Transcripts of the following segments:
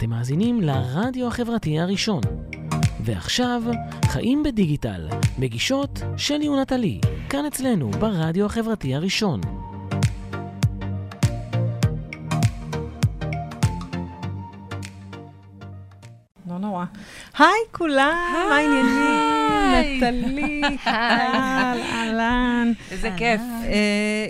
אתם מאזינים לרדיו החברתי הראשון. ועכשיו, חיים בדיגיטל, מגישות שלי ונטלי, כאן אצלנו ברדיו החברתי הראשון. לא נורא. היי כולם, מה העניינים? נטלי, טל, אהלן. איזה כיף. אה,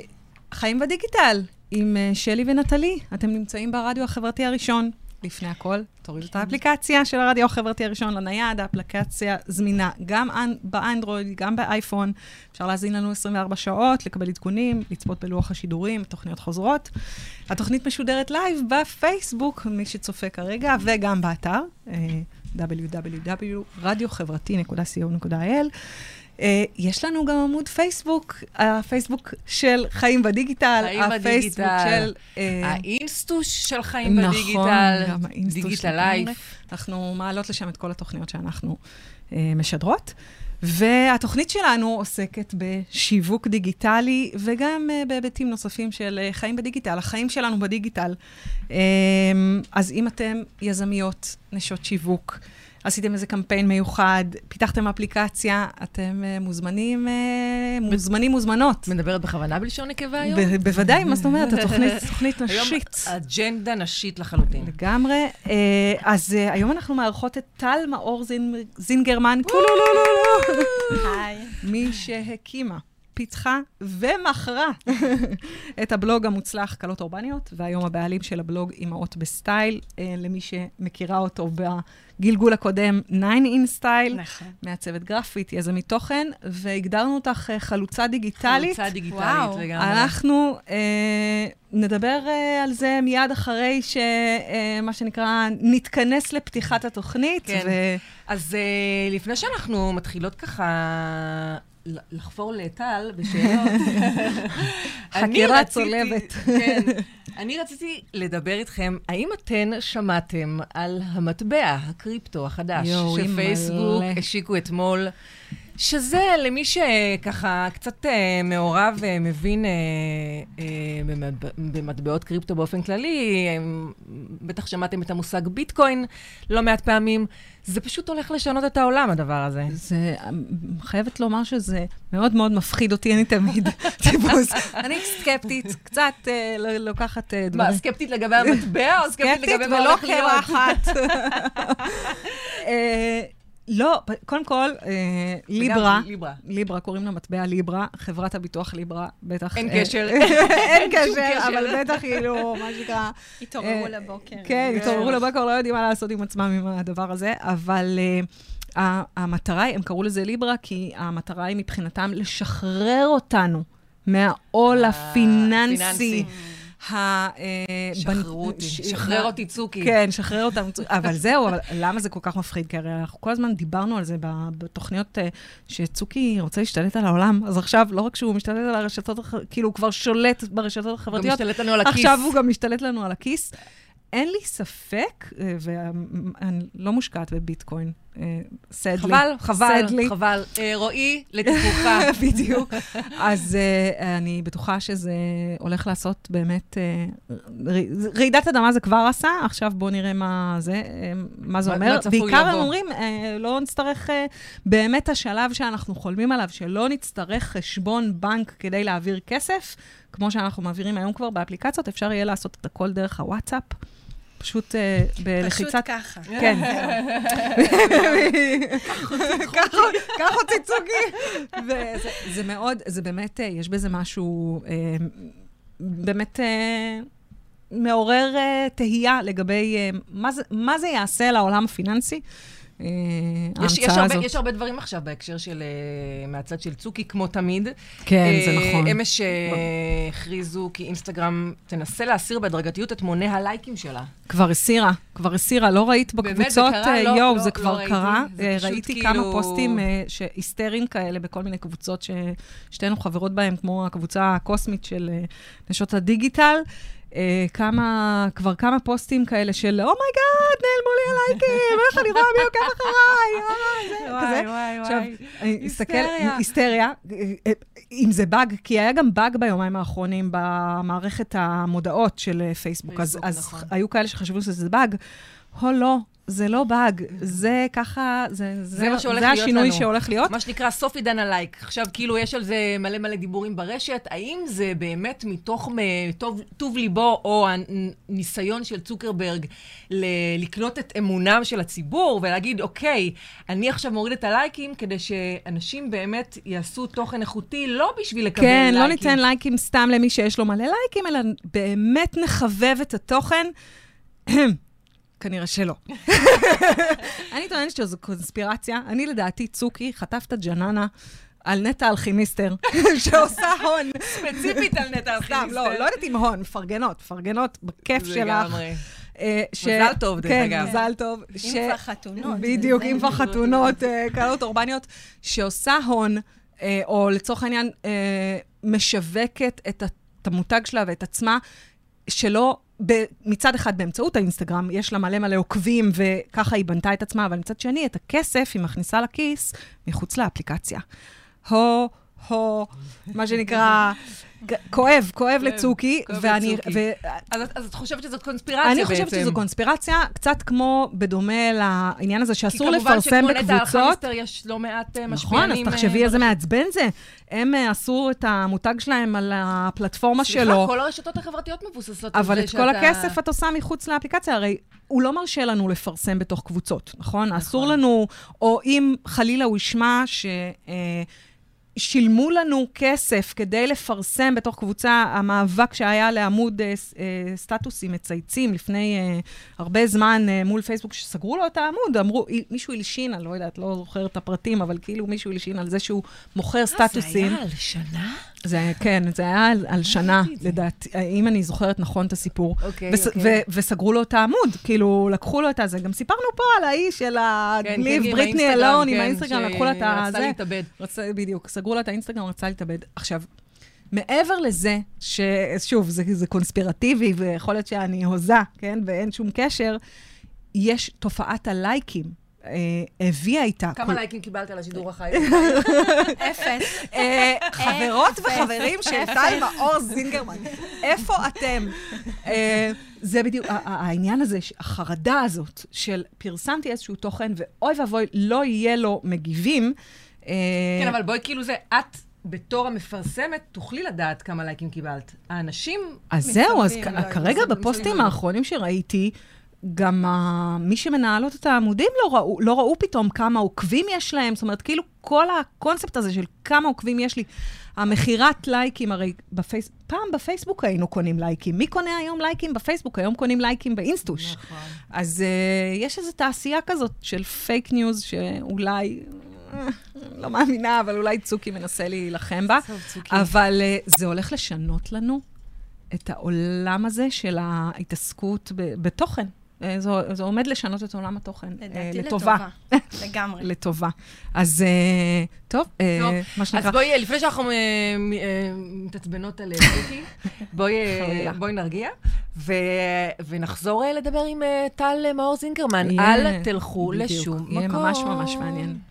חיים בדיגיטל עם אה, שלי ונטלי. אתם נמצאים ברדיו החברתי הראשון. לפני הכל, תורידו את האפליקציה של הרדיו החברתי הראשון לנייד, האפליקציה זמינה גם אנ- באנדרואיד, גם באייפון. אפשר להאזין לנו 24 שעות, לקבל עדכונים, לצפות בלוח השידורים, תוכניות חוזרות. התוכנית משודרת לייב בפייסבוק, מי שצופה כרגע, וגם באתר, אה, www.radiохברתי.co.il. אה, יש לנו גם עמוד פייסבוק, הפייסבוק של חיים בדיגיטל, חיים הפייסבוק בדיגיטל. של... אה, האינסטוש של חיים נכון, בדיגיטל, גם האינסטוש דיגיטל. לייף. אנחנו מעלות לשם את כל התוכניות שאנחנו אה, משדרות. והתוכנית שלנו עוסקת בשיווק דיגיטלי וגם אה, בהיבטים נוספים של אה, חיים בדיגיטל, החיים שלנו בדיגיטל. אה, אז אם אתם יזמיות, נשות שיווק, עשיתם איזה קמפיין מיוחד, פיתחתם אפליקציה, אתם אה, מוזמנים, אה, מוזמנים, מוזמנות. מדברת בכוונה בלשון נקבה היום? ב- בוודאי, מה זאת אומרת? התוכנית תוכנית היום נשית. אג'נדה נשית לחלוטין. לגמרי. אה, אז אה, היום אנחנו מארחות את טל מאור זין- זינגרמן, קולולולולו. היי. מי שהקימה, פיתחה ומכרה את הבלוג המוצלח כלות אורבניות, והיום הבעלים של הבלוג אימהות בסטייל, למי שמכירה אותו בגלגול הקודם, 9 in סטייל, נכון. מעצבת גרפית, יזמית תוכן, והגדרנו אותך אה, חלוצה דיגיטלית. חלוצה דיגיטלית וואו. לגמרי. אנחנו אה, נדבר אה, על זה מיד אחרי שמה שנקרא, נתכנס לפתיחת התוכנית. כן. ו... אז אה, לפני שאנחנו מתחילות ככה לחפור לטל בשאלות, חקירה צולבת. כן. אני רציתי לדבר איתכם, האם אתן שמעתם על המטבע, הקריפטו החדש, שפייסבוק. השיקו אתמול? שזה למי שככה קצת אה, מעורב ומבין אה, אה, במטבע- במטבעות קריפטו באופן כללי, אה, בטח שמעתם את המושג ביטקוין לא מעט פעמים. זה פשוט הולך לשנות את העולם, הדבר הזה. זה, חייבת לומר שזה מאוד מאוד מפחיד אותי, אני תמיד טיפוס. אני סקפטית, קצת אה, לוקחת אה, דברים. מה, סקפטית לגבי המטבע או סקפטית לגבי מה ולא הולך להיות? קרחת. לא, קודם כל, אה, ליברה, ליברה. ליברה, קוראים למטבע ליברה, חברת הביטוח ליברה, בטח... אין אה, קשר. אין קשר. אבל בטח כאילו, מה שנקרא... התעוררו אה, לבוקר. כן, התעוררו לבוקר, לא יודעים מה לעשות עם עצמם עם הדבר הזה, אבל המטרה היא, הם קראו לזה ליברה, כי המטרה היא מבחינתם לשחרר אותנו מהעול הפיננסי. אה, שחררו אותי, שחרר אותי צוקי. כן, שחרר אותם. אבל זהו, אבל למה זה כל כך מפחיד? כי הרי אנחנו כל הזמן דיברנו על זה בתוכניות אה, שצוקי רוצה להשתלט על העולם, אז עכשיו, לא רק שהוא משתלט על הרשתות, כאילו, הוא כבר שולט ברשתות גם החברתיות, משתלט לנו על הכיס. עכשיו הוא גם משתלט לנו על הכיס. אין לי ספק, אה, ואני לא מושקעת בביטקוין, סדלי. חבל, חבל, סדלי. חבל. אה, רועי, לטיפולך. בדיוק. אז uh, אני בטוחה שזה הולך לעשות באמת... Uh, ר- רעידת אדמה זה כבר עשה, עכשיו בואו נראה מה זה, אה, מה זה אומר. מה צפוי בעיקר הם. אומרים, uh, לא נצטרך, uh, באמת השלב שאנחנו חולמים עליו, שלא נצטרך חשבון בנק כדי להעביר כסף, כמו שאנחנו מעבירים היום כבר באפליקציות, אפשר יהיה לעשות את הכל דרך הוואטסאפ. פשוט uh, בלחיצת... פשוט ככה. כן. קח אותי צוקי. וזה זה מאוד, זה באמת, אה, יש בזה משהו אה, באמת אה, מעורר אה, תהייה לגבי אה, מה זה- מה זה יעשה לעולם הפיננסי, אה, יש, יש, ההמצאה הרבה, הזאת. יש הרבה דברים עכשיו בהקשר של, אה, מהצד של צוקי, כמו תמיד. כן, זה אה, נכון. אמש אה, הכריזו כי אינסטגרם תנסה להסיר בהדרגתיות את מונה הלייקים שלה. כבר הסירה, כבר הסירה, לא ראית באמת, זה בקבוצות, קרה? אה, לא, יואו, לא, זה לא כבר ראיתי. קרה. זה אה, פשוט ראיתי כאילו- כמה פוסטים אה, היסטריים כאלה בכל מיני קבוצות ששתינו חברות בהן, כמו הקבוצה הקוסמית של אה, נשות הדיגיטל. אה, כמה, כבר כמה פוסטים כאלה של, oh my God, נעלמו לי הלייקים, איך אני רואה מי עוקב אחריי, אה. וואי, עכשיו, אני אסתכל, היסטריה. היסטריה, אם זה באג, כי היה גם באג ביומיים האחרונים במערכת המודעות של פייסבוק, אז, פייסבוק, אז. היו כאלה שחשבו שזה באג. הו, לא, זה לא באג, זה ככה, זה, זה, זה מה שהולך זה השינוי לנו. שהולך להיות. מה שנקרא סוף עידן הלייק. עכשיו, כאילו, יש על זה מלא מלא דיבורים ברשת. האם זה באמת מתוך טוב, טוב ליבו, או הניסיון של צוקרברג ל- לקנות את אמונם של הציבור, ולהגיד, אוקיי, אני עכשיו מוריד את הלייקים, כדי שאנשים באמת יעשו תוכן איכותי, לא בשביל לקבל כן, לייקים. לא ניתן לייקים סתם למי שיש לו מלא לייקים, אלא באמת נחבב את התוכן. כנראה שלא. אני טוענת שזו קונספירציה. אני לדעתי, צוקי חטף את הג'ננה על נטע אלכימיסטר, שעושה הון. ספציפית על נטע סתם, אלכימיסטר. לא, לא יודעת אם הון, מפרגנות, מפרגנות בכיף שלך. לגמרי. אה, ש- מזל טוב, דרך אגב. כן, מזל טוב. ש- אם כבר חתונות. בדיוק, אם כבר חתונות, אה, קלות אורבניות, שעושה הון, אה, או לצורך העניין, משווקת את המותג שלה ואת עצמה, שלא, מצד אחד באמצעות האינסטגרם, יש לה מלא מלא עוקבים, וככה היא בנתה את עצמה, אבל מצד שני, את הכסף היא מכניסה לכיס מחוץ לאפליקציה. הו, הו, מה שנקרא, כואב, כואב לצוקי, ואני, אז, את- חושבת שזאת קונספירציה אני בעצם. חושבת שזו קונספירציה, קצת כמו בדומה לעניין הזה שאסור כי כמובן לפרסם שכמו נטע בקבוצות. אלחמיסטר יש לא מעט אה, משפיענים. נכון, אז אה, תחשבי איזה מעצבן זה. הם אה, עשו את המותג שלהם על הפלטפורמה סליחה, שלו, כל הרשתות החברתיות מבוססות על זה אבל את שאתה... כל הכסף את עושה מחוץ לאפליקציה. הרי הוא לא מרשה לנו לפרסם בתוך קבוצות, נכון? אסור לנו, או אם חלילה הוא ישמע ש... אה, שילמו לנו כסף כדי לפרסם בתוך קבוצה, המאבק שהיה לעמוד אה, אה, סטטוסים מצייצים לפני אה, הרבה זמן אה, מול פייסבוק, שסגרו לו את העמוד, אמרו, "אי- מישהו הלשין, אני לא יודעת, לא זוכרת את הפרטים, אבל כאילו מישהו הלשין על זה שהוא מוכר סטטוסים. אה, זה היה על שנה? זה, כן, זה היה על, על שנה, את זה. לדעתי, אם אני זוכרת נכון את הסיפור. אוקיי, וס, אוקיי. ו, וסגרו לו את העמוד, כאילו, לקחו לו את הזה. גם סיפרנו פה על האיש של כן, הגליב, כן, בריטני אלון, עם כן, האינסטגרם, לקחו לה את ה... שרצתה זה. להתאבד. רצה, בדיוק, סגרו לה את האינסטגרם, רצה להתאבד. עכשיו, מעבר לזה, ששוב, זה, זה קונספירטיבי, ויכול להיות שאני הוזה, כן, ואין שום קשר, יש תופעת הלייקים. אה, הביאה איתה... כמה לייקים קיבלת על השידור החי? אפס. אה, חברות. וחברים של טל מאור זינגרמן, איפה אתם? אה, זה בדיוק העניין הזה, החרדה הזאת של פרסמתי איזשהו תוכן, ואוי ואבוי, לא יהיה לו מגיבים. כן, אבל בואי, כאילו זה, את בתור המפרסמת, תוכלי לדעת כמה לייקים קיבלת. האנשים... אז זהו, אז לא, כרגע מצפים בפוסטים. האחרונים שראיתי, גם ה- מי שמנהלות את העמודים לא ראו, לא ראו פתאום כמה עוקבים יש להם, זאת אומרת, כאילו כל הקונספט הזה של כמה עוקבים יש לי, המכירת לייקים, הרי בפייס... פעם בפייסבוק היינו קונים לייקים. מי קונה היום לייקים בפייסבוק? היום קונים לייקים באינסטוש. נכון. אז אה, יש איזו תעשייה כזאת של פייק ניוז, שאולי, לא מאמינה, אבל אולי צוקי מנסה להילחם בה. טוב, צוקי. אבל uh, זה הולך לשנות לנו את העולם הזה של ההתעסקות ב- בתוכן. אה, זה, זה עומד לשנות את עולם התוכן. אה, לדעתי לטובה. לגמרי. לטובה. אז אה, טוב, טוב, מה שנקרא... אז בואי, לפני שאנחנו מתעצבנות על צוקי, בואי נרגיע, ו- ונחזור לדבר עם טל מאור זינגרמן. אל תלכו בדיוק, לשום מקום. יהיה ממש ממש מעניין.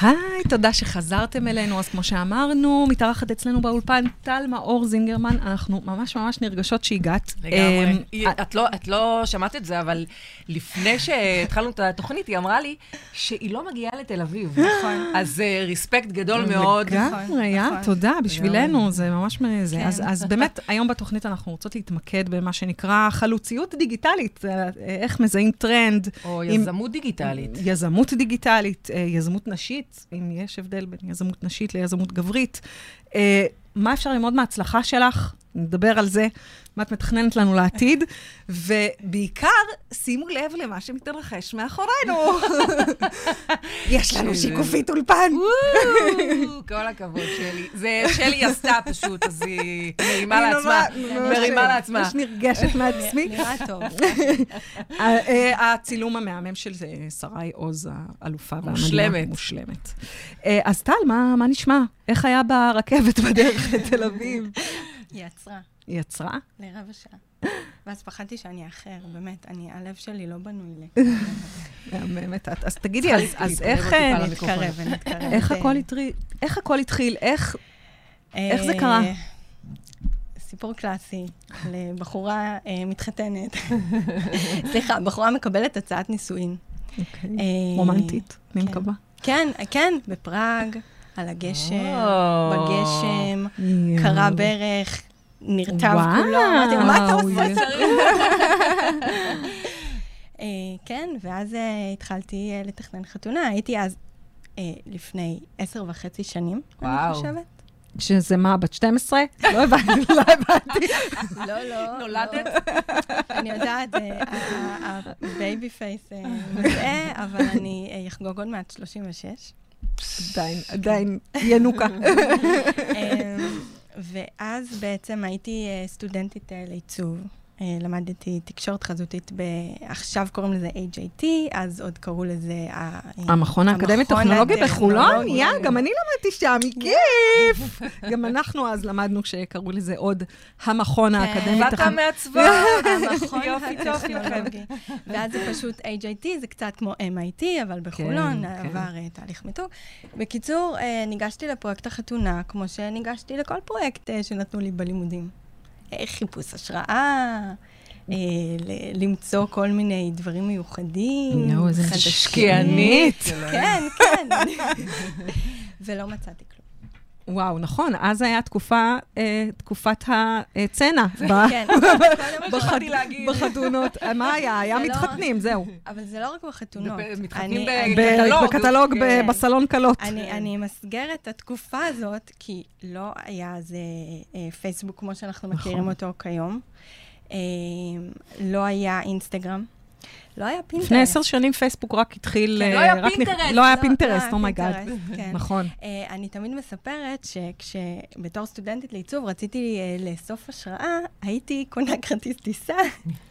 היי, תודה שחזרתם אלינו. אז כמו שאמרנו, מתארחת אצלנו באולפן טל מאור זינגרמן. אנחנו ממש ממש נרגשות שהגעת. לגמרי. אמ, היא- את לא- את לא שמעת את זה, אבל לפני שהתחלנו את התוכנית, היא אמרה לי שהיא לא מגיעה לתל אביב. נכון. אז אה, ריספקט גדול מאוד. לגמרי, יא, נכון. תודה, בשבילנו, זה ממש מ- זה. כן. אז- אז באמת, היום בתוכנית אנחנו רוצות להתמקד במה שנקרא חלוציות דיגיטלית, אה, איך מזהים טרנד. או עם- יזמות דיגיטלית. יזמות דיגיטלית, אה, יזמות נשית, אם יש הבדל בין יזמות נשית ליזמות גברית. אה, מה אפשר ללמוד מההצלחה שלך? נדבר על זה, מה את מתכננת לנו לעתיד, ובעיקר, שימו לב למה שמתרחש מאחורינו. יש לנו שיקופית אולפן. כל הכבוד, שלי. זה שלי עשתה פשוט, אז היא מרימה לעצמה. מרימה לעצמה. ממש נרגשת מעצמי. נראה טוב. ה- אה, הצילום המהמם של אה, שרי עוז, האלופה והמדהימה. מושלמת. מושלמת. אה, אז טל, מה מה נשמע? איך היה ברכבת בדרך לתל אביב? היא עצרה היא עצרה? לרבע שעה. ואז פחדתי שאני אאחר, באמת, אני, הלב שלי לא בנוי ל... מהממת. את- אז תגידי, אז- אז איך להתקרב אה. נתקרב. איך אה, הכל התחיל? איך הכל התחיל? איך... זה אה, קרה? סיפור קלאסי לבחורה אה, מתחתנת. סליחה, בחורה מקבלת הצעת נישואין. אוקיי. אה, רומנטית, אני כן. מקווה. כן, כן, בפראג, על הגשר, או. בגשם. קרה ברך, נרטב וואו. כולו, אמרתי, מה אתה עושה? וואו. אה, כן, ואז אה, התחלתי אה, לתכנן חתונה. הייתי אז לפני עשר וחצי שנים, אני. חושבת. שזה מה, בת 12? לא הבנתי, לא הבנתי. לא, לא. נולדת? אני יודעת, ה baby face מזהה, אבל אני אחגוג עוד מעט 36. עדיין, עדיין ינוקה. ואז בעצם הייתי אה, סטודנטית אה, לעיצוב. אה, למדתי תקשורת חזותית, ב... עכשיו קוראים לזה HIT, אז עוד קראו לזה... אה, המכון האקדמי טכנולוגי בחולון? יא, גם אני למדתי שם, כיף! גם אנחנו אז למדנו שקראו לזה עוד המכון האקדמי ואתה טכנולוגי. מעצבה. המכון יופי. הטכנולוגי. ואז זה פשוט HIT, זה קצת כמו MIT, אבל בחולון, כן, כן. עבר אה, תהליך מיתוג. בקיצור, ניגשתי לפרויקט החתונה, כמו שניגשתי לכל פרויקט שנתנו לי בלימודים. אה, חיפוש השראה, אה, למצוא כל מיני דברים מיוחדים. יואו, איזה חדשים. משקיענית. כן, כן. ולא מצאתי כלום. וואו, נכון, אז היה תקופה, אה, תקופת הצנע. כן, להגיד. בחתונות. אה, מה היה? היה לא- מתחתנים, זהו. אבל זה לא רק בחתונות. מתחתנים. בקטלוג ב- כן. בסלון כלות. אני, אני אמסגר את התקופה הזאת, כי לא היה אז אה, פייסבוק כמו שאנחנו נכון. מכירים אותו כיום. לא היה אינסטגרם. לא היה פינטרסט. לפני עשר שנים פייסבוק רק התחיל... כן, לא אה, היה רק נכ- פינטרסט. לא היה לא, פינטרסט, לא היה oh my god. פינטרסט, כן. נכון. אה, אני תמיד מספרת שכשבתור סטודנטית לעיצוב רציתי אה, לאסוף השראה, הייתי קונה כרטיס טיסה,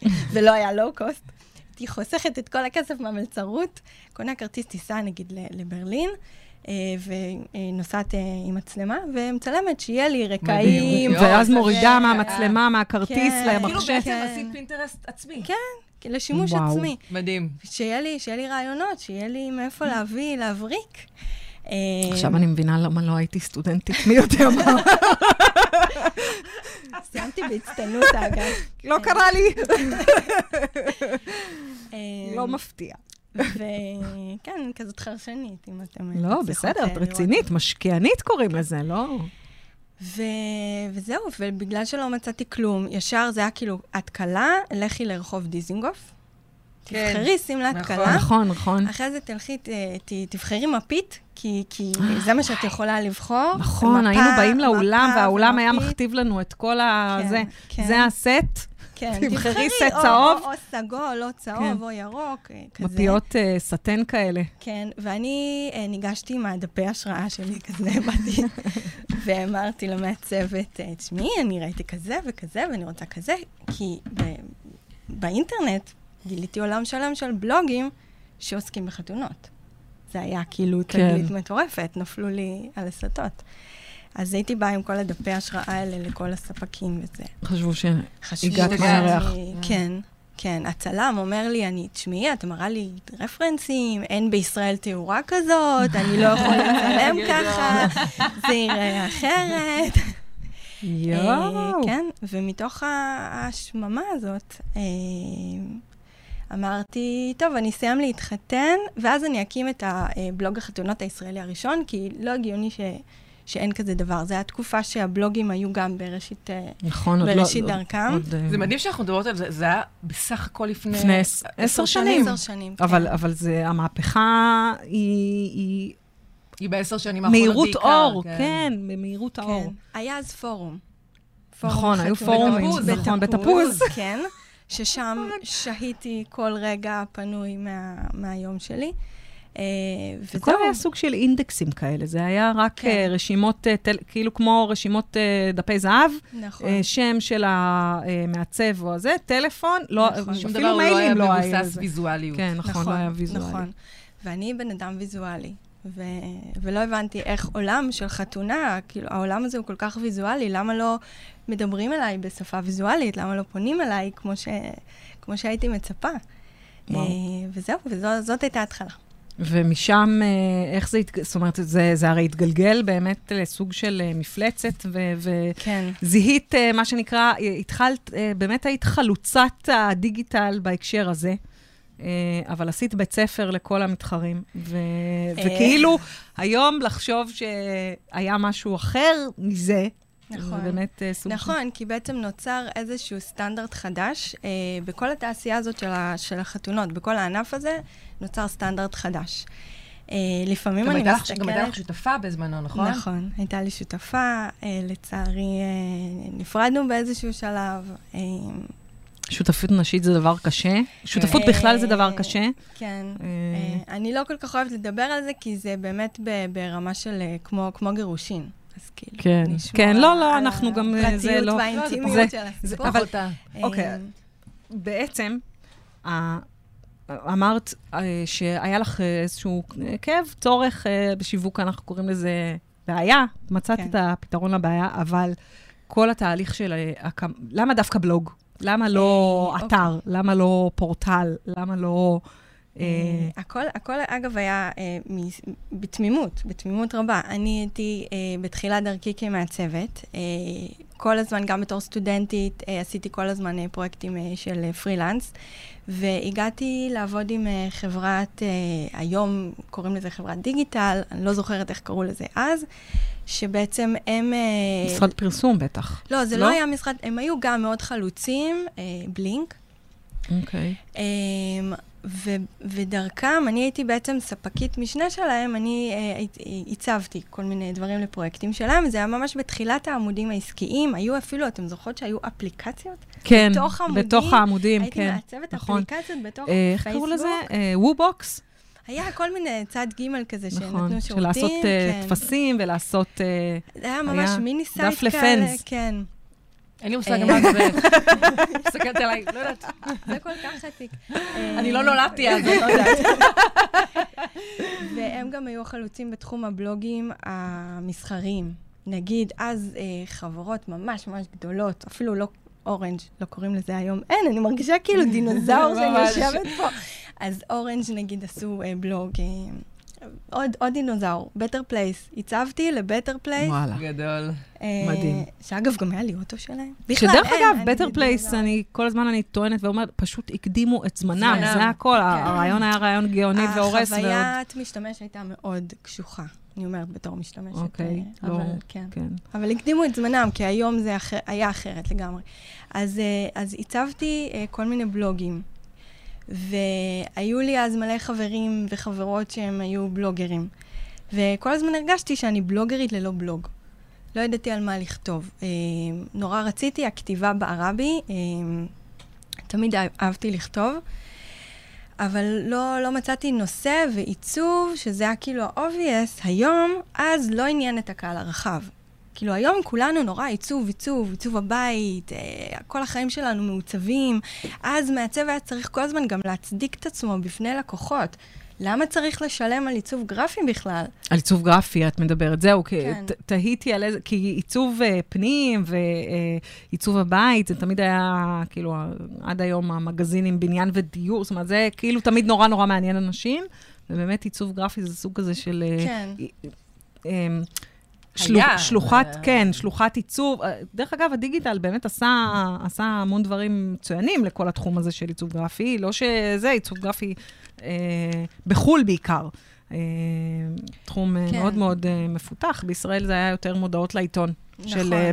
ולא היה לואו-קוסט. הייתי חוסכת את כל הכסף מהמלצרות, קונה כרטיס טיסה נגיד לברלין, ונוסעת עם מצלמה, ומצלמת שיהיה לי רקעים. ואז מורידה מהמצלמה, מהכרטיס כן. כאילו למחשב. בעצם כן. עשית פינטרסט עצמי. כן, לשימוש וואו. עצמי. מדהים. שיהיה לי, שיהיה לי רעיונות, שיהיה לי מאיפה להביא, להבריק. אה, עכשיו אני מבינה למה לא הייתי סטודנטית, מי יודע מה. סיימתי בהצטיינות, אגב. לא קרה לי. אה, לא מפתיע. וכן, כזאת חרשנית, אם אתם... לא, מצליחות, בסדר, אה, את. רצינית, משקיענית קוראים לזה, לא? ו... וזהו, ובגלל שלא מצאתי כלום, ישר זה היה כאילו, את כלה, לכי לרחוב דיזינגוף. כן, תבחרי שמלת נכון. כלה. נכון, נכון. אחרי זה תלכי, ת, ת, תבחרי מפית, כי, כי זה מה שאת יכולה לבחור. נכון, מפה, היינו באים לאולם, מפה והאולם היה ומפית. מכתיב לנו את כל ה... כן, זה. כן. זה הסט, כן, תבחרי סט או- צהוב. או, או סגול, או צהוב, כן. או ירוק, אה, כזה. מפיות אה, סטן כאלה. כן, ואני אה, ניגשתי עם הדפי השראה שלי, כזה באתי, ואמרתי למעצבת, תשמעי, אני ראיתי כזה וכזה, ואני רוצה כזה, כי ב- באינטרנט גיליתי עולם שלם של בלוגים שעוסקים בחתונות. זה היה כאילו כן. תגלית מטורפת, נפלו לי על הסטות. אז הייתי באה עם כל הדפי השראה האלה לכל הספקים וזה. חשבו ש... חשבו הגעת שאני- מהירח. כן, כן. הצלם אומר לי, אני, תשמעי, את מראה לי רפרנסים, אין בישראל תאורה כזאת, אני לא יכול לצלם ככה, זה יראה אחרת. יואו. אה, כן, ומתוך ה- ההשממה הזאת, אה, אמרתי, טוב, אני אסיים להתחתן, ואז אני אקים את הבלוג החתונות הישראלי הראשון, כי לא הגיוני ש... שאין כזה דבר. זו הייתה תקופה שהבלוגים היו גם בראשית, אה, נכון, עוד לא... בראשית עוד- דרכם. עוד, אה, זה מדהים שאנחנו מדברות על זה, זה היה בסך הכל לפני... לפני עש- עשר שנים. עשר שנים, כן. אבל, אבל זה, המהפכה היא, היא היא בעשר שנים האחרונות מהירות בעיקר. אור, כן, במהירות האור. כן. היה אז פורום. נכון, היו. פורומים, בתפוז, נכון, בתפוז. כן, ששם שהיתי כל רגע פנוי מה, מהיום שלי. אה, זה וזהו. כל היה סוג של אינדקסים כאלה, זה היה רק כן. אה, רשימות, אה, טל- כאילו כמו רשימות דפי זהב, נכון. שם של המעצב או הזה, טלפון, לא, נכון. שום אפילו דבר לא היה לא היה מבוסס לזה. ויזואליות. כן, נכון, לא היה ויזואלי. נכון. ואני בן אדם ויזואלי, ו... ולא הבנתי איך עולם של חתונה, כאילו, העולם הזה הוא כל כך ויזואלי, למה לא מדברים אליי בשפה ויזואלית? למה לא פונים אליי כמו, ש... כמו שהייתי מצפה? וואו. אה, וזהו, וזאת הייתה ההתחלה. ומשם, אה, איך זה, זאת אומרת, זה, זה הרי התגלגל באמת לסוג של אה, מפלצת, ו- כן. וזיהית, אה, מה שנקרא, התחלת, באמת היית חלוצת הדיגיטל בהקשר הזה. אה, אבל עשית בית ספר לכל המתחרים, ו... אה. וכאילו, היום לחשוב שהיה משהו אחר מזה, נכון. זה באמת אה, סוג נכון, כי בעצם נוצר איזשהו סטנדרט חדש. אה, בכל התעשייה הזאת של, ה, של החתונות, בכל הענף הזה, נוצר סטנדרט חדש. אה, לפעמים אני לך- מסתכלת... גם הייתה לך שותפה בזמנו, נכון? נכון, הייתה לי שותפה, אה, לצערי אה, נפרדנו באיזשהו שלב. אה, שותפות נשית זה דבר קשה. שותפות בכלל זה דבר קשה. כן. אה, אה, אני לא כל כך אוהבת לדבר על זה, כי זה באמת ברמה של אה, כמו, כמו גירושין. אז כאילו, כן, כן, לא, לא, אנחנו גם, זה הפרטיות לא- והאינטימיות זה- של הסיפור. אבל-. אוקיי. בעצם, אמרת שהיה לך איזשהו כאב, צורך בשיווק, אנחנו קוראים לזה בעיה, מצאת כן. את הפתרון לבעיה, אבל כל התהליך של... למה דווקא בלוג? למה לא אה, אתר? למה לא פורטל? למה לא... אה, אה, הכל, הכל, אגב, היה בתמימות, בתמימות רבה. אני הייתי בתחילת דרכי כמעצבת. כל הזמן, גם בתור סטודנטית, עשיתי כל הזמן פרויקטים של פרילנס, והגעתי לעבוד עם אה, חברת, אה, היום קוראים לזה חברת דיגיטל, אני לא זוכרת איך קראו לזה אז, שבעצם הם... אה, משרד פרסום בטח. לא, זה לא? לא היה משרד, הם היו גם מאוד חלוצים, בלינק. אוקיי. אמ, ו- ודרכם, אני הייתי בעצם ספקית משנה שלהם, אני אה, הי- הצבתי כל מיני דברים לפרויקטים שלהם, זה היה ממש בתחילת העמודים העסקיים, היו אפילו, אתם זוכרות שהיו אפליקציות? כן, בתוך העמודים, בתוך העמודים, הייתי כן. מעצבת נכון. אפליקציות בתוך אה, איך קראו פייסבוק. לזה? אה, וו-בוקס? היה כל מיני צד ג' כזה שנתנו נכון, שירותים. של לעשות אה, כן. טפסים ולעשות... אה, זה היה ממש היה mini site דף כאלה, לפנס. כן. אין לי מושג אה. מה זה. מסתכלת עליי, לא יודעת. זה כל כך עתיק. אני לא אה, נולדתי אז, אני לא יודעת. והם גם היו חלוצים בתחום הבלוגים המסחריים. נגיד, אז אה, חברות ממש ממש גדולות, אפילו לא אורנג', לא קוראים לזה היום, אין, אני מרגישה כאילו דינוזאור שאני. יושבת פה. אז אורנג' נגיד עשו בלוג, עוד, עוד דינוזאור, בטר פלייס. עיצבתי לבטר פלייס. וואלה. גדול. אה, מדהים. שאגב, גם היה לי אוטו שלהם. בכלל, שדרך אין, אגב, אני בטר פלייס, דינוזאור. אני כל הזמן אני טוענת ואומרת, פשוט הקדימו את זמנם. זה הכל, הרעיון היה רעיון גאוני והורס. ועוד- החוויית משתמש הייתה מאוד קשוחה. אני אומרת בתור משתמשת. אוקיי, אה, לא, אבל כן. כן. אבל הקדימו את זמנם, כי היום זה אחר, היה אחרת לגמרי. אז, אה, אז הצבתי אה, כל מיני בלוגים, והיו לי אז מלא חברים וחברות שהם היו בלוגרים. וכל הזמן הרגשתי שאני בלוגרית ללא בלוג. לא ידעתי על מה לכתוב. אה, נורא רציתי, הכתיבה בערה בי, אה, תמיד אהב- אהבתי לכתוב, אבל לא, לא מצאתי נושא ועיצוב, שזה היה כאילו ה-obvious, היום, אז לא עניין את הקהל הרחב. כאילו, היום כולנו נורא עיצוב, עיצוב, עיצוב הבית, אה, כל החיים שלנו מעוצבים. אז מעצב היה צריך כל הזמן גם להצדיק את עצמו בפני לקוחות. למה צריך לשלם על עיצוב גרפי בכלל? על עיצוב גרפי את מדברת, זהו, כן. ת- תהיתי על איזה, כי עיצוב אה, פנים ועיצוב הבית, זה תמיד היה, כאילו, עד היום המגזינים בניין ודיור, זאת אומרת, זה כאילו תמיד נורא נורא מעניין אנשים, ובאמת עיצוב גרפי זה סוג כזה של... אה, כן. אה, שלוח, היה, שלוחת, זה- כן, שלוחת עיצוב. אה, דרך אגב, הדיגיטל באמת עשה, עשה המון דברים מצוינים לכל התחום הזה של עיצוב גרפי. לא שזה, עיצוב גרפי אה, בחו"ל בעיקר. אה, תחום כן. כן. מאוד מאוד אה, מפותח. בישראל זה היה יותר מודעות לעיתון. נכון. של אה,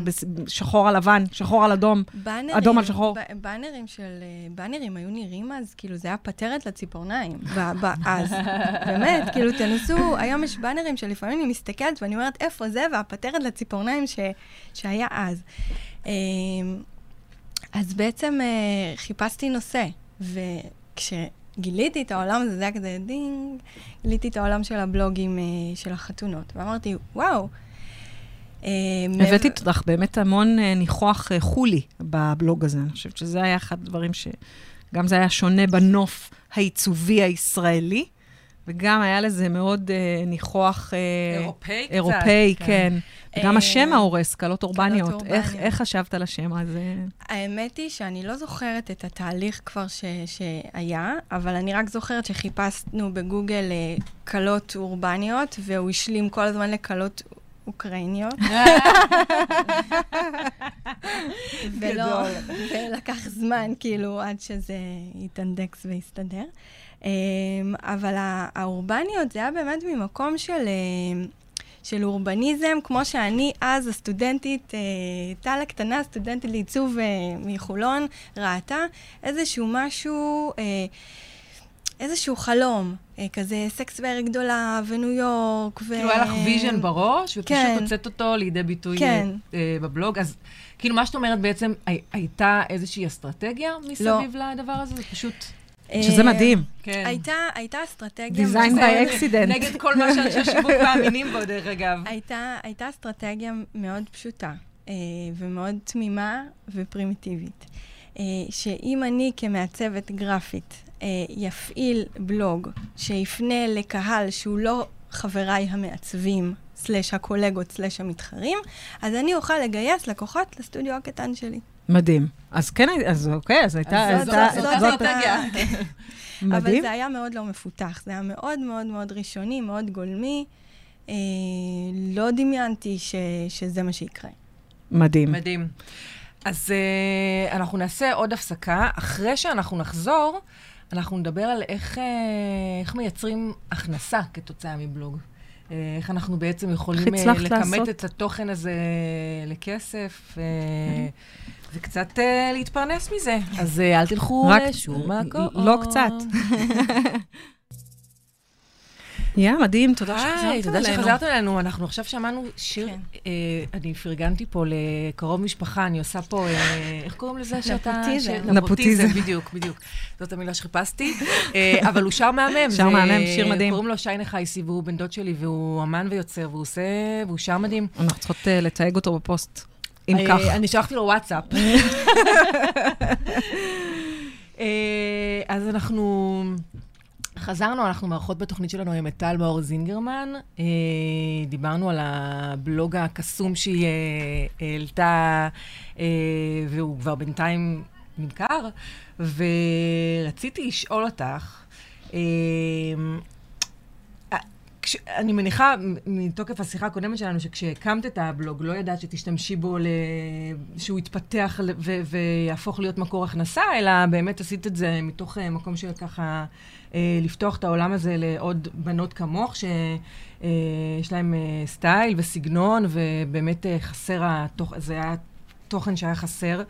שחור על לבן, שחור על אדום. באנרים, אדום על שחור. ב- באנרים של... אה, באנרים היו נראים אז, כאילו, זה היה פטרת לציפורניים. ב- ב- אז, באמת, כאילו, תנסו, היום יש באנרים שלפעמים אני מסתכלת ואני אומרת, איפה זה? והפטרת לציפורניים ש, שהיה אז. אה, אז בעצם אה, חיפשתי נושא, וכשגיליתי את העולם הזה, זה היה כזה דינג, גיליתי את העולם של הבלוגים אה, של החתונות, ואמרתי, וואו. אה, הבאתי אותך באמת המון אה, ניחוח חו"לי בבלוג הזה. אני חושבת שזה היה אחד הדברים ש... גם זה היה שונה בנוף העיצובי הישראלי, וגם היה לזה מאוד אה, ניחוח אה, אירופאי קצת. אירופאי, כן. וגם אה, השם ההורס, קלות אורבניות. אורבניות. איך, איך חשבת על השם הזה? האמת היא שאני לא זוכרת את התהליך כבר ש, שהיה, אבל אני רק זוכרת שחיפשנו בגוגל אה, קלות אורבניות, והוא השלים כל הזמן לקלות אוקראיניות. ולא, ולקח זמן, כאילו, עד שזה יתאנדקס ויסתדר. אמ, אבל האורבניות זה היה באמת ממקום של... אה, של אורבניזם, כמו שאני אז, הסטודנטית, אה, טל הקטנה, סטודנטית לעיצוב אה, מחולון, ראתה איזשהו משהו, אה, איזשהו חלום, כזה סקס והעיר הגדולה, וניו יורק, ו... כאילו היה לך vision בראש, ופשוט כן. הוצאת אותו לידי ביטוי כן. בבלוג. אז כאילו, מה שאת אומרת בעצם, הי- הייתה איזושהי אסטרטגיה מסביב לדבר הזה? זה פשוט... שזה אה, מדהים. כן. הייתה, הייתה אסטרטגיה... Design מאוד- by accident. נגד כל מה שאנשי שיווק מאמינים בו, דרך אגב. הייתה, הייתה אסטרטגיה מאוד פשוטה, אה, ומאוד תמימה ופרימיטיבית. אה, שאם אני כמעצבת גרפית יפעיל בלוג שיפנה לקהל שהוא לא חבריי המעצבים, סלש הקולגות, סלש המתחרים, אז אני אוכל לגייס לקוחות לסטודיו הקטן שלי. מדהים. אז כן, אז אוקיי, אז הייתה... אז זאת- הייתה- זאת האסטרטגיה. אבל מדהים. זה היה מאוד לא מפותח, זה היה מאוד מאוד מאוד ראשוני, מאוד גולמי. אה, לא דמיינתי ש, שזה מה שיקרה. מדהים. מדהים. אז uh, אנחנו נעשה עוד הפסקה. אחרי שאנחנו נחזור, אנחנו נדבר על איך, uh, איך מייצרים הכנסה כתוצאה מבלוג. Uh, איך אנחנו בעצם יכולים הצלחת לכמת לעשות? את התוכן הזה לכסף, uh, וקצת uh, להתפרנס מזה. אז uh, אל תלכו לשום מקום. לא קצת. יא, מדהים, תודה שחזרת תודה אלינו. שחזרת אלינו. אנחנו עכשיו שמענו שיר, כן. אה, אני פרגנתי פה לקרוב משפחה, אני עושה פה, איך קוראים לזה שאתה... נפוטיזם. נפוטיזם. בדיוק, בדיוק. זאת המילה שחיפשתי. אבל הוא שר מהמם. שר מהמם, שיר מדהים. קוראים לו שיינה חייסי, והוא בן דוד שלי, והוא אמן ויוצר, והוא עושה, והוא שר מדהים. אנחנו צריכות לתייג אותו בפוסט, אם אה, כך. אני שלחתי לו וואטסאפ. אה, אז אנחנו חזרנו, אנחנו מארחות בתוכנית שלנו עם את טל מאור זינגרמן. אה, דיברנו על הבלוג הקסום שהיא העלתה, אה, והוא כבר בינתיים נמכר, ורציתי לשאול אותך, אה, כש, אני מניחה, מתוקף השיחה הקודמת שלנו, שכשהקמת את הבלוג, לא ידעת שתשתמשי בו, ל... שהוא יתפתח. ו... ויהפוך להיות מקור הכנסה, אלא באמת עשית את זה מתוך אה, מקום של ככה אה, לפתוח את העולם הזה לעוד בנות כמוך, שיש להן אה, סטייל וסגנון, ובאמת חסר התוך... זה היה... תוכן שהיה חסר.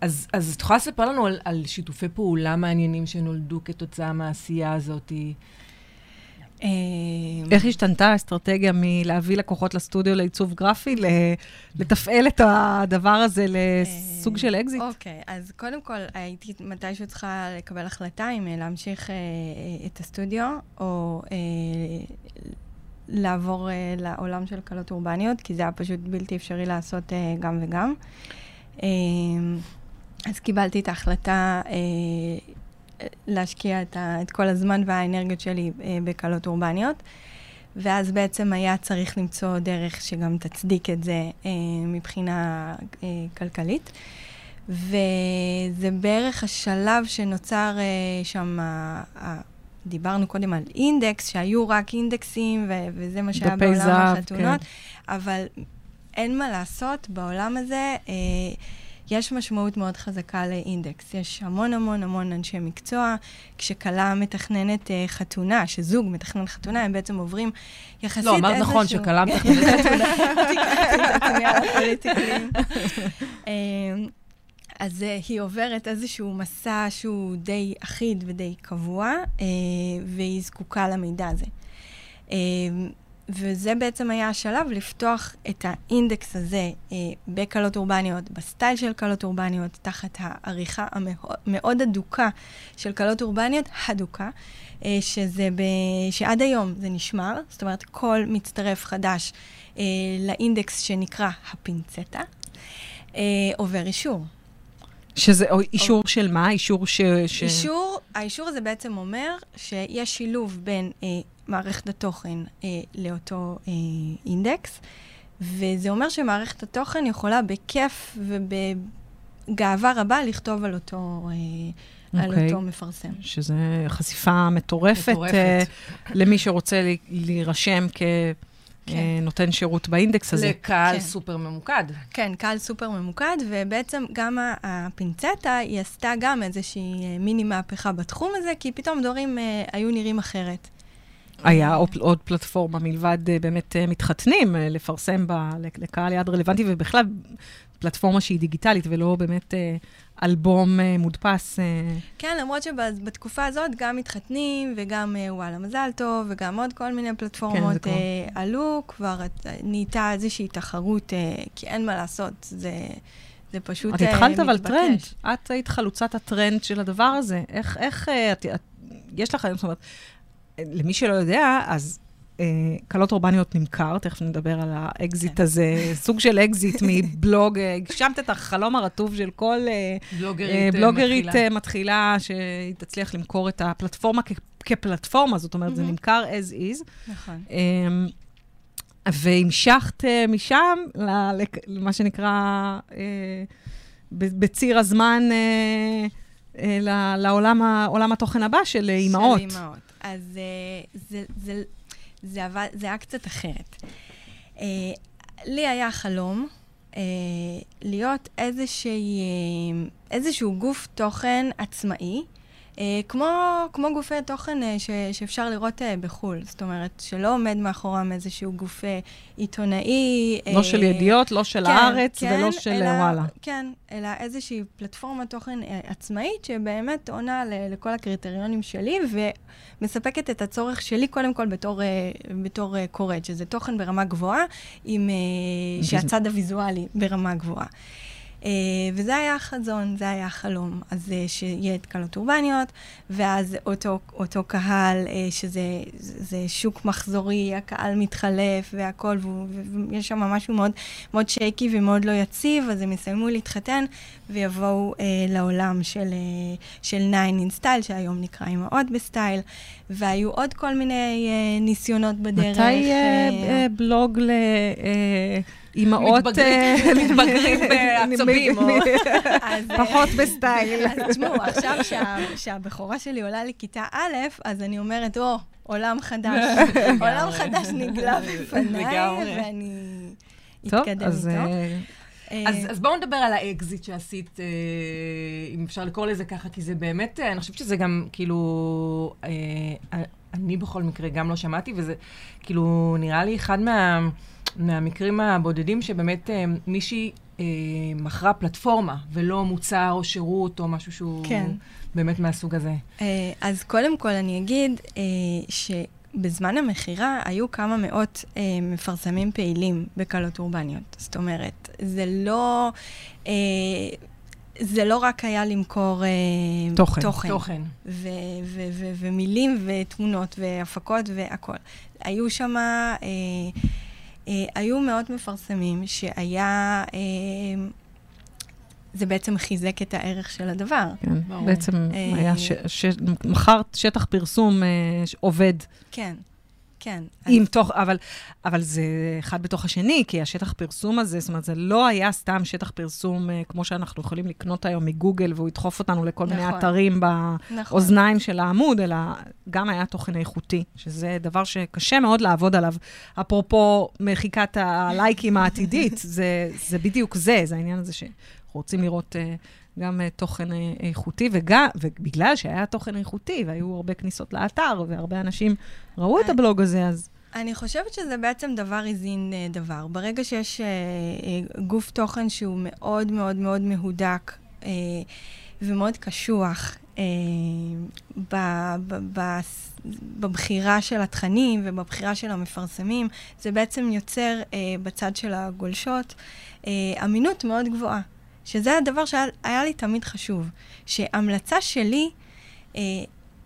אז, אז את יכולה לספר לנו על, על שיתופי פעולה מעניינים שנולדו כתוצאה מהעשייה הזאת? אה, איך השתנתה האסטרטגיה מלהביא לקוחות לסטודיו לעיצוב גרפי, לתפעל את הדבר הזה לסוג של אקזיט? אוקיי, אז קודם כל, הייתי מתישהו צריכה לקבל החלטה אם אה, להמשיך אה, אה, את הסטודיו, או לעבור לעולם של קלות אורבניות, כי זה היה פשוט בלתי אפשרי לעשות גם וגם. אה, אז קיבלתי את ההחלטה להשקיע את, ה, את כל הזמן והאנרגיות שלי אה, בקלות אורבניות. ואז בעצם היה צריך למצוא דרך שגם תצדיק את זה אה, מבחינה אה, כלכלית. וזה בערך השלב שנוצר אה, שם, ה- ה- דיברנו קודם על אינדקס, שהיו רק אינדקסים, ו- וזה מה שהיה בעולם זהב, החתונות, כן. אבל אין מה לעשות, בעולם הזה אה, יש משמעות מאוד חזקה לאינדקס. יש המון המון המון אנשי מקצוע. כשכלה מתכננת אה, חתונה, שזוג מתכנן חתונה, הם בעצם עוברים יחסית לא, אמרת נכון, איזשהו- שכלה מתכננת חתונה. אמ, אז אה, היא עוברת איזשהו מסע שהוא די אחיד ודי קבוע, אה, והיא זקוקה למידע הזה. אמ, וזה בעצם היה השלב לפתוח את האינדקס הזה אה, בקלות אורבניות, בסטייל של קלות אורבניות, תחת העריכה המאוד מאוד הדוקה של קלות אורבניות, הדוקה, אה, שזה ב... שעד היום זה נשמר, זאת אומרת, כל מצטרף חדש אה, לאינדקס שנקרא הפינצטה, אה, עובר אישור. שזה או אישור של מה? אישור ש... ש... אישור, האישור הזה בעצם אומר שיש שילוב בין אה, מערכת התוכן אה, לאותו אה, אינדקס, וזה אומר שמערכת התוכן יכולה בכיף ובגאווה רבה לכתוב על אותו, אה, על אוקיי. אותו מפרסם. שזה חשיפה מטורפת, מטורפת. אה, למי שרוצה ל- להירשם כן. כנותן שירות באינדקס הזה. לקהל כן. סופר ממוקד. כן, קהל סופר ממוקד, ובעצם גם הפינצטה, היא עשתה גם איזושהי אה, מיני מהפכה בתחום הזה, כי פתאום דברים אה, היו נראים אחרת. היה עוד, עוד פלטפורמה מלבד אה, באמת אה, מתחתנים, אה, לפרסם בה לק- לקהל יעד רלוונטי, ובכלל פלטפורמה שהיא דיגיטלית ולא באמת אלבום מודפס. כן, למרות שבתקופה הזאת גם מתחתנים, וגם וואלה מזל טוב, וגם עוד כל מיני כן, פלטפורמות אה, עלו, כבר את- נהייתה איזושהי תחרות, כי אין מה לעשות, זה, זה פשוט את אה, התחלת אבל מתבקש. טרנד. את היית חלוצת הטרנד של הדבר הזה. איך, איך, את, את, יש לך היום, זאת אומרת, למי שלא יודע, אז אה, כלות אורבניות נמכר, תכף נדבר על האקזיט כן. הזה, סוג של אקזיט מבלוג, אה, הגשמת את החלום הרטוב של כל אה, בלוגרית אה, אה, בלוגרית מתחילה. אה, מתחילה, שהיא תצליח למכור את הפלטפורמה כ- כפלטפורמה, זאת אומרת, זה מהמם. נמכר as is. נכון. אמ, והמשכת אה, משם למה שנקרא, אה, בציר הזמן אה, אה, לעולם התוכן הבא של אה, אימהות. של אימהות. אז אה, זה, זה, זה, עבד, זה היה קצת אחרת. אה, לי היה חלום אה, להיות איזושהי, איזשהו גוף תוכן עצמאי, כמו, כמו גופי תוכן אה, ש, שאפשר לראות אה, בחו"ל. זאת אומרת, שלא עומד מאחורם איזשהו גוף אה, עיתונאי. לא אה, של ידיעות, לא של כן, הארץ כן, ולא של אלא- אה, וואלה. כן, אלא איזושהי פלטפורמת תוכן אה, עצמאית, שבאמת עונה ל- לכל הקריטריונים שלי, ומספקת את הצורך שלי, קודם כל בתור, אה, בתור אה, קוראת, שזה תוכן ברמה גבוהה, עם... אה, שהצד הוויזואלי ברמה גבוהה. Uh, וזה היה החזון, זה היה החלום. אז uh, שיהיה את קלות אורבניות, ואז אותו, אותו קהל, uh, שזה זה, שוק מחזורי, הקהל מתחלף והכל, והוא- ויש שם משהו מאוד, מאוד שייקי ומאוד לא יציב, אז הם יסיימו להתחתן ויבואו uh, לעולם של, uh, של 9 in style, שהיום נקרא אימהות בסטייל, והיו עוד כל מיני uh, ניסיונות בדרך. מתי אה, אה, אה, בלוג לאימהות... מתבגרים- מתבגרים בעצבים, אה, פחות בסטייל. אז תשמעו, עכשיו שה, שהבכורה שלי עולה לכיתה א', אז אני אומרת, או, עולם חדש. עולם חדש נגלה בפניי. ואני טוב, אתקדם אז איתו. אה, אה, אז, אז בואו נדבר על האקזיט שעשית, אה, אם אפשר לקרוא לזה ככה, כי זה באמת, אה, אני חושבת שזה גם, כאילו, אה, אה, אני בכל מקרה גם לא שמעתי, וזה כאילו נראה לי אחד מה, מהמקרים הבודדים שבאמת אה, מישהי אה, מכרה פלטפורמה, ולא מוצר או שירות או משהו שהוא כן. באמת מהסוג הזה. אה, אז קודם כל אני אגיד אה, שבזמן המכירה היו כמה מאות אה, מפרסמים פעילים בקלות אורבניות. זאת אומרת, זה לא... אה, זה לא רק היה למכור אה, תוכן. תוכן. תוכן. ו- ו- ו- ומילים ותמונות והפקות והכול. היו שם, אה, אה, היו מאות מפרסמים שהיה, אה, זה בעצם חיזק את הערך של הדבר. כן, ברור. בעצם אה, היה, ש- ש- מכרת שטח פרסום אה, ש- עובד כן, כן. עם תוך, אבל, אבל זה אחד בתוך השני, כי השטח פרסום הזה, זאת אומרת, זה לא היה סתם שטח פרסום אה, כמו שאנחנו יכולים לקנות היום מגוגל, והוא ידחוף אותנו לכל מיני נכון. אתרים נכון. באוזניים של העמוד, אלא גם היה תוכן איכותי, שזה דבר שקשה מאוד לעבוד עליו. אפרופו מחיקת הלייקים העתידית, זה, זה בדיוק זה, זה העניין הזה שאנחנו רוצים לראות... אה, גם uh, תוכן uh, איכותי, וגם, ובגלל שהיה תוכן איכותי, והיו הרבה כניסות לאתר, והרבה אנשים ראו את אה, הבלוג הזה, אז אני חושבת שזה בעצם דבר הזין דבר. ברגע שיש אה, גוף תוכן שהוא מאוד מאוד מאוד מהודק אה, ומאוד קשוח אה, ב, ב, ב, בבחירה של התכנים ובבחירה של המפרסמים, זה בעצם יוצר אה, בצד של הגולשות אה, אמינות מאוד גבוהה. שזה הדבר שהיה היה לי תמיד חשוב. שהמלצה שלי, אה,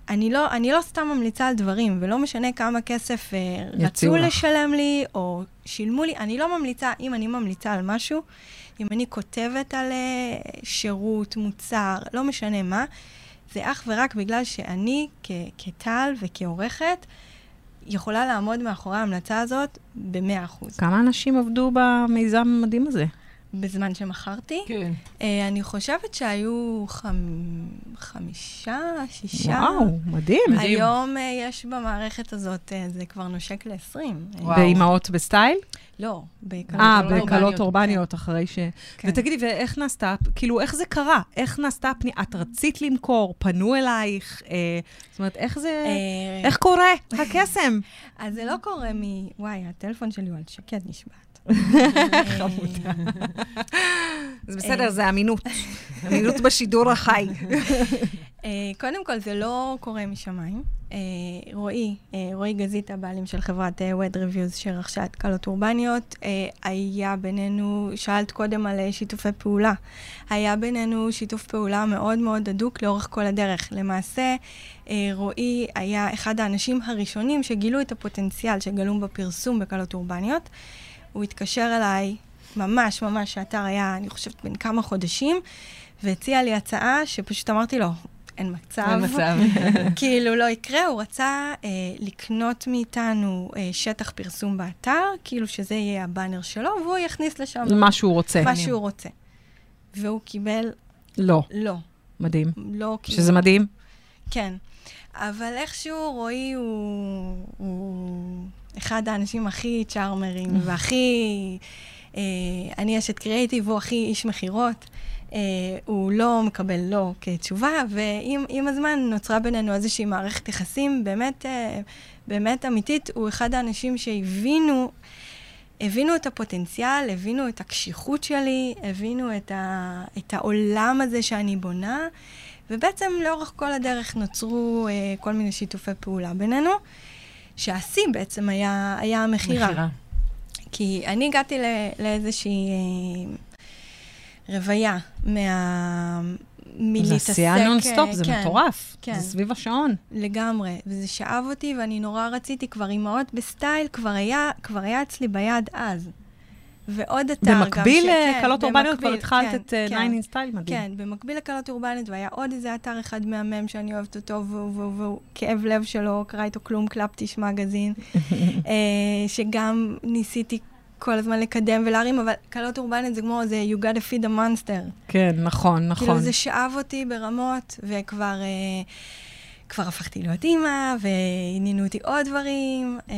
אני לא, אני לא סתם ממליצה על דברים, ולא משנה כמה כסף אה, רצו לך. לשלם לי, או שילמו לי, אני לא ממליצה, אם אני ממליצה על משהו, אם אני כותבת על אה, שירות, מוצר, לא משנה מה, זה אך ורק בגלל שאני כ- כטל וכעורכת יכולה לעמוד מאחורי ההמלצה הזאת ב-100%. כמה אנשים עבדו במיזם המדהים הזה? בזמן שמכרתי. כן. אה, אני חושבת שהיו חמ... חמישה, שישה. וואו, מדהים. היום אה, יש במערכת הזאת, אה, זה כבר נושק ל-20. וואו. באימהות בסטייל? לא, בקלות אה, בקלות אורבניות, אחרי ש... כן. ותגידי, ואיך נעשתה, כאילו, איך זה קרה? איך נעשתה הפנייה? את רצית למכור? פנו אלייך? אה, זאת אומרת, איך זה... אה, איך קורה הקסם? אז זה לא קורה מ... וואי, הטלפון שלי הוא על שקט נשבעת. חמודה. זה. בסדר, זה אמינות. אמינות בשידור החי. אה, קודם כל, זה לא קורה משמיים. אה, רועי, אה, רועי גזית, הבעלים של חברת Wed Reviews שרכשה את קלות אורבניות, היה בינינו, שאלת קודם על שיתופי פעולה, היה בינינו שיתוף פעולה מאוד מאוד הדוק לאורך כל הדרך. למעשה, רועי היה אחד האנשים הראשונים שגילו את הפוטנציאל שגלום בפרסום בקלות אורבניות. הוא התקשר אליי, ממש ממש, שהאתר היה, אני חושבת, בן כמה חודשים, והציע לי הצעה שפשוט אמרתי לו, אין מצב. אין מצב. כאילו, לא יקרה, הוא רצה אה, לקנות מאיתנו אה, שטח פרסום באתר, כאילו שזה יהיה הבאנר שלו, והוא יכניס לשם מה שהוא רוצה. מה שהוא רוצה. והוא קיבל לא, לא. מדהים. לא כאילו... שזה מדהים. כן. אבל איכשהו רועי הוא, הוא אחד האנשים הכי צ'ארמרים והכי... אה, אני אשת קריאיטיב, הוא הכי איש מכירות. אה, הוא לא מקבל לא כתשובה, ועם עם הזמן נוצרה בינינו איזושהי מערכת יחסים באמת, אה, באמת אמיתית. הוא אחד האנשים שהבינו... הבינו את הפוטנציאל, הבינו את הקשיחות שלי, הבינו את, ה, את העולם הזה שאני בונה, ובעצם לאורך כל הדרך נוצרו אה, כל מיני שיתופי פעולה בינינו, שהשיא בעצם היה, היה המכירה. מכירה. כי אני הגעתי לא, לאיזושהי אה, רוויה מה... זה מלהתעסק... עשייה נונסטופ, זה כן, מטורף. כן. זה סביב השעון. לגמרי, וזה שאב אותי, ואני נורא רציתי, כבר אימהות בסטייל, כבר היה, כבר היה אצלי ביד אז. ועוד אתר גם במקביל ש- כן, לכלות אורבניות כבר במקביל, התחלת כן, את אה, כן. 9 in style, מדהים. כן, במקביל לכלות אורבניות, והיה עוד איזה אתר אחד מהמם שאני אוהבת אותו, והוא, כאב לב שלא קרה איתו כלום, קלפטיש מגזין, אה, שגם ניסיתי כל הזמן לקדם ולהרים, אבל קלות אורבנית זה כמו, זה you gotta feed a monster. כן, נכון, נכון. כאילו זה שאב אותי ברמות, וכבר אה, כבר הפכתי להיות אימא, ועניינו אותי עוד דברים, אה,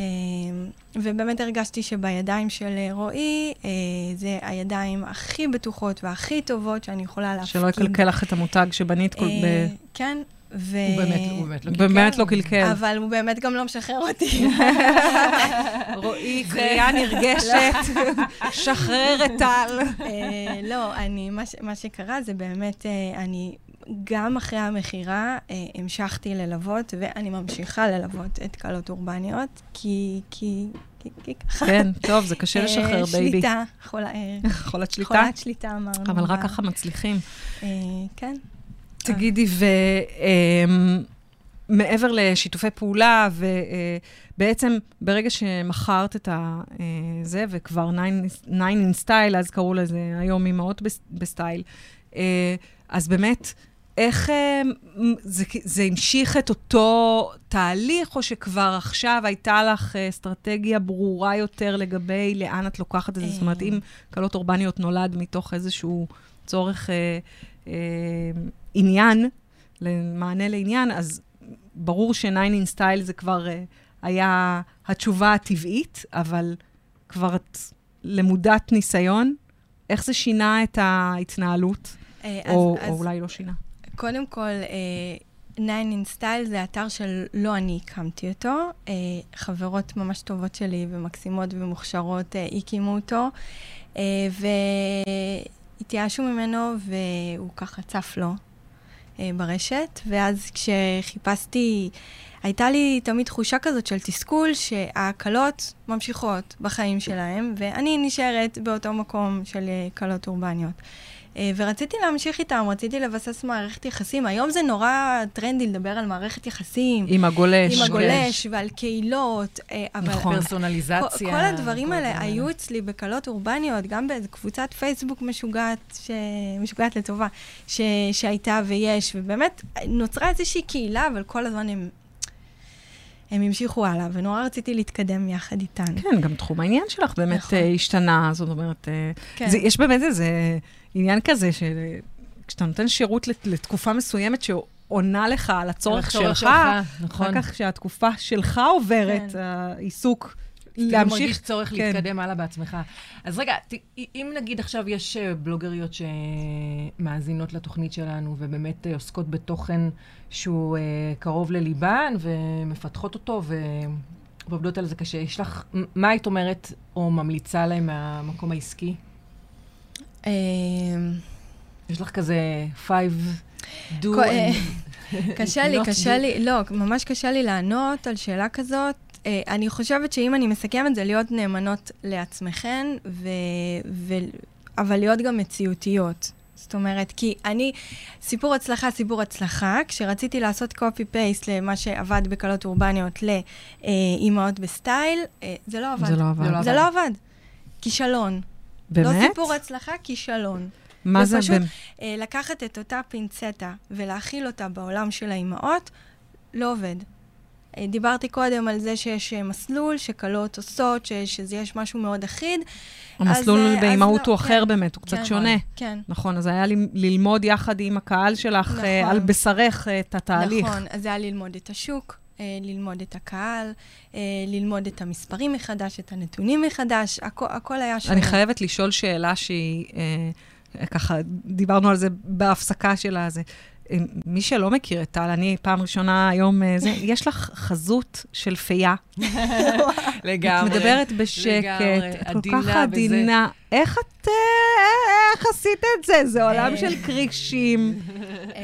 ובאמת הרגשתי שבידיים של רועי, אה, זה הידיים הכי בטוחות והכי טובות שאני יכולה להפקיד. שלא יקלקל לך את המותג שבנית כל... אה, ב- כן, ו... הוא באמת, הוא באמת לא באמת לא קלקל. אבל הוא באמת גם לא משחרר אותי. רועי, קריאה נרגשת, שחרר את טל. אה, לא, אני, מה, ש, מה שקרה זה באמת, אה, אני גם אחרי המכירה אה, המשכתי ללוות, ואני ממשיכה ללוות את כלות אורבניות, כי, כי, כי, כי ככה. כן, טוב, זה קשה אה, לשחרר, baby. שליטה, חולה, אה, חולת שליטה? חולת שליטה אמרנו. אבל רק ככה מצליחים. אה, כן. תגידי, ומעבר לשיתופי פעולה, ובעצם ברגע שמכרת את זה, וכבר 9 in style, אז קראו לזה היום אימהות בס- בסטייל, אז באמת, איך אה, זה, זה המשיך את אותו תהליך, או שכבר עכשיו הייתה לך אה, אסטרטגיה ברורה יותר לגבי לאן את לוקחת את זה? זאת אומרת, אה. אם קלות אורבניות נולד מתוך איזשהו צורך אה, אה, עניין, למענה לעניין, אז ברור ש-9 in style זה כבר אה, היה התשובה הטבעית, אבל כבר את למודת ניסיון. איך זה שינה את ההתנהלות? אה, או, אז, או אז אולי לא שינה. קודם כל, אה, 9 in Style זה אתר שלא אני הקמתי אותו. אה, חברות ממש טובות שלי ומקסימות ומוכשרות אה, הקימו אותו, אה, והתייאשו ממנו והוא ככה צף לו ברשת. ואז כשחיפשתי, הייתה לי תמיד תחושה כזאת של תסכול שההקלות ממשיכות בחיים שלהם, ואני נשארת באותו מקום של אה, קלות אורבניות. ורציתי להמשיך איתם, רציתי לבסס מערכת יחסים. היום זה נורא טרנדי לדבר על מערכת יחסים. עם הגולש. עם הגולש ועל קהילות. אה, אבל נכון. פרסונליזציה. כל, כל הדברים האלה היו אצלי בקלות אורבניות, גם באיזו קבוצת פייסבוק משוגעת, ש... משוגעת לטובה, ש... שהייתה ויש, ובאמת נוצרה איזושהי קהילה, אבל כל הזמן הם, הם המשיכו הלאה, ונורא רציתי להתקדם יחד איתן. כן, גם תחום העניין שלך באמת נכון. נכון. השתנה, זאת אומרת, אה, כן. זה, יש באמת איזה עניין כזה, שכשאתה נותן שירות לת- לתקופה מסוימת שעונה לך על הצורך הצורך שלך, נכון. אחר כך כשהתקופה שלך עוברת, כן. העיסוק להמשיך... להמשיך... מרגיש צורך כן. להתקדם הלאה בעצמך. אז רגע, ת, אם נגיד עכשיו יש אה, בלוגריות שמאזינות לתוכנית שלנו ובאמת אה, עוסקות בתוכן שהוא אה, קרוב לליבן ומפתחות אותו ו... ועובדות על זה קשה, יש לך, מה היית אומרת או ממליצה להם מהמקום העסקי? אמ, יש לך כזה five do. קשה לי, קשה. לי, לא, ממש קשה לי לענות על שאלה כזאת. אה, אני חושבת שאם אני מסכמת, זה להיות נאמנות לעצמכן, ו... ו... אבל להיות גם מציאותיות. זאת אומרת, כי אני, סיפור הצלחה, סיפור הצלחה, כשרציתי לעשות copy-paste למה שעבד בכלות אורבניות לאימהות בסטייל, אה, זה לא עבד. זה לא עבד. זה לא זה לא עבד. כישלון. לא באמת? סיפור הצלחה, כישלון. מה זה? ופשוט- במ- אה, לקחת את אותה פינצטה ולהחיל אותה בעולם של האימהות, לא עובד. אה, דיברתי קודם על זה שיש אה, מסלול שכלות עושות, ש- שזה יש משהו מאוד אחיד. המסלול אה, באימהות אז הוא לא, אחר כן, באמת, הוא קצת כן. שונה. כן. נכון, אז היה ללמוד יחד עם הקהל שלך נכון. על בשרך את התהליך. נכון, אז זה היה ללמוד את השוק, ללמוד את הקהל, ללמוד את המספרים מחדש, את הנתונים מחדש, הכ- הכל היה שונה. אני חייבת לשאול שאלה שהיא, אה, ככה, דיברנו על זה בהפסקה של הזה. אה, מי שלא מכיר את טל, אני פעם ראשונה היום, אה, זה, יש לך חזות של פייה. לגמרי. את מדברת בשקט, לגמרי, את כל עדינה כך וזה. עדינה. איך את, אה, איך עשית את זה? זה עולם. של כרישים, אה,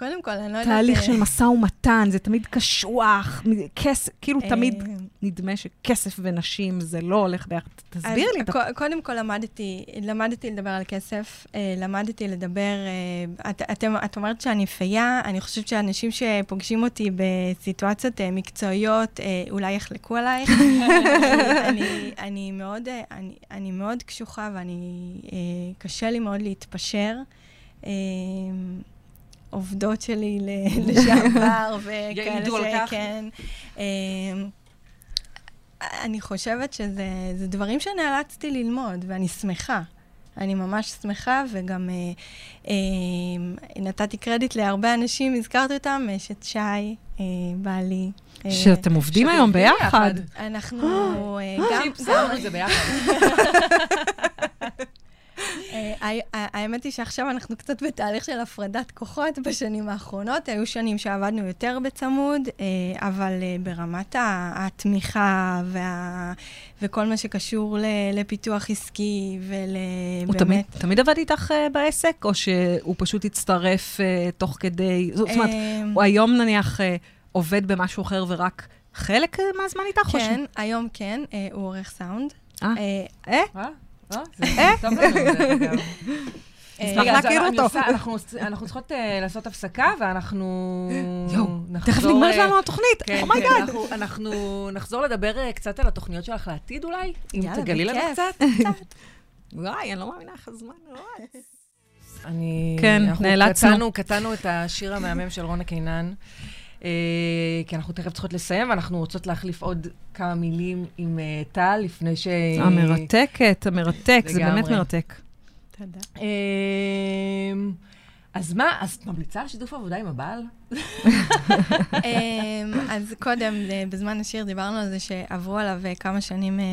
קודם כל, אני לא יודעת... תהליך אה, של משא ומתן, זה תמיד קשוח, כסף, כאילו אה, תמיד נדמה שכסף ונשים זה לא הולך ביחד. תסביר לי. קודם כל למדתי, למדתי לדבר על כסף, אה, למדתי לדבר, אה, את, אומרת שאני פייה, אני חושבת שאנשים שפוגשים אותי בסיטואציות אה, מקצועיות, אה, אולי יחלקו עלייך. אני, מאוד, אה, אני, מאוד קשוחה ואני, אה, קשה לי מאוד להתפשר. אה, עובדות שלי ל- לשעבר וכאלה. שכן. אה, אני חושבת שזה זה דברים שנאלצתי ללמוד, ואני שמחה. אני ממש שמחה, וגם אה, אה, נתתי קרדיט להרבה אנשים, הזכרתי אותם, יש את שי, אה, בעלי. אה, שאתם עובדים היום ביחד. ביחד. אנחנו אה, גם... את זה ביחד. אה, ה- ה- האמת היא שעכשיו אנחנו קצת בתהליך של הפרדת כוחות בשנים האחרונות. היו שנים שעבדנו יותר בצמוד, אה, אבל אה, ברמת התמיכה וה- וכל מה שקשור לפיתוח עסקי הוא תמיד, ולבאמת... תמיד עבד איתך בעסק, או שהוא פשוט הצטרף תוך כדי... זאת אומרת, אה, הוא היום נניח עובד במשהו אחר ורק חלק אה, מהזמן איתך? כן, היום כן, אה, הוא עורך סאונד. אה. אה, אה? אה? אה? אה, נשמח אז להכיר אותו. אנחנו- אנחנו צריכות אה, לעשות הפסקה, ואנחנו... יואו, נחזור, תכף נגמרת אה, לנו התוכנית, כן, oh my god. כן, אנחנו- אנחנו נחזור לדבר אה, קצת על התוכניות שלך לעתיד אולי? אם תגלי לנו. קצת. וואי, אני לא מאמינה איך הזמן רץ. אני... כן, אנחנו נאלצנו. קטענו, קטענו את השיר המהמם של רונה קינן, אה, כי אנחנו תכף צריכות לסיים, ואנחנו רוצות להחליף עוד כמה מילים עם אה, טל, לפני ש... המרתקת, המרתק, זה באמת. מרתק. תודה. אז מה, אז את ממליצה על שיתוף עבודה עם הבעל? אמ, אז קודם, אה, בזמן השיר, דיברנו על זה שעברו עליו אה, כמה שנים אה,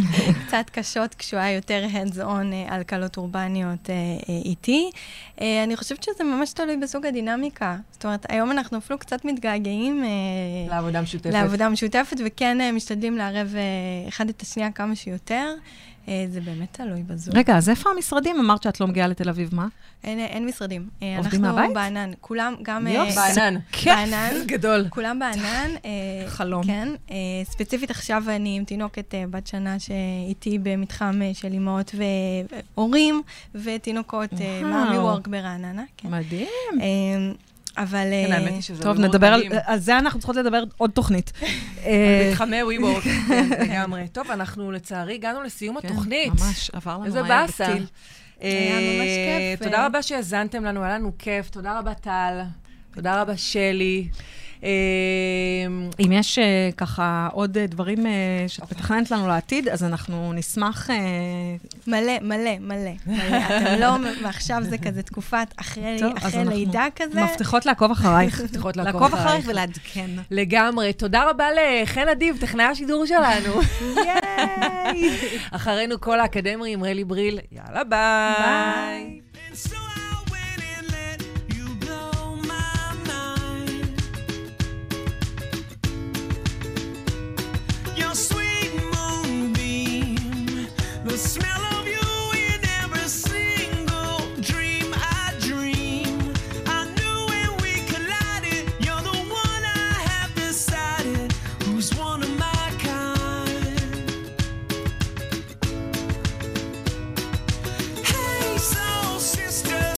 קצת קשות, כשהוא היה יותר hands on על קלות אורבניות איתי. אני חושבת שזה ממש תלוי בסוג הדינמיקה. זאת אומרת, היום אנחנו אפילו קצת מתגעגעים לעבודה משותפת. לעבודה משותפת, וכן משתדלים לערב אחד את השנייה כמה שיותר. אה, זה באמת תלוי בזום. רגע, אז איפה המשרדים? אמרת שאת לא מגיעה לתל אביב, מה? אין, אין משרדים. אה, עובדים אנחנו מהבית? בענן. כולם גם... אה, יופי. בענן. בענן. גדול. כולם בענן. חלום. כן. ספציפית עכשיו אני עם תינוקת בת שנה שאיתי במתחם של אימהות והורים, ותינוקות. מאמי וורק ברעננה. כן. מדהים. אה, אבל... כן, אה, האמת היא שזה טוב, נדבר על... מדהים. על זה אנחנו צריכות לדבר עוד תוכנית. על אה, מתחמי וויבורק, כן, לגמרי. טוב, אנחנו לצערי הגענו לסיום כן, התוכנית. ממש, עבר לנו איזה מהר באסה. בטיל. היה ממש אה, כיף, תודה אה. רבה שהאזנתם לנו, היה לנו כיף. תודה רבה, טל. תודה רבה, שלי. אה, אם יש אה, ככה עוד אה, דברים אה, שאת מתכננת לנו לעתיד, אז אנחנו נשמח... מלא, מלא, מלא. מלא. אתם לא, ועכשיו זה כזה תקופת אחרי טוב, אז אחרי אנחנו לידה כזה. מבטיחות לעקוב אחרייך. מבטיחות לעקוב לעקוב אחרייך. אחרייך ולעדכן. לגמרי. תודה רבה לחן אדיב, טכנאי השידור שלנו. ייי! אחרינו כל האקדמרים, רלי בריל. יאללה, ביי. ביי.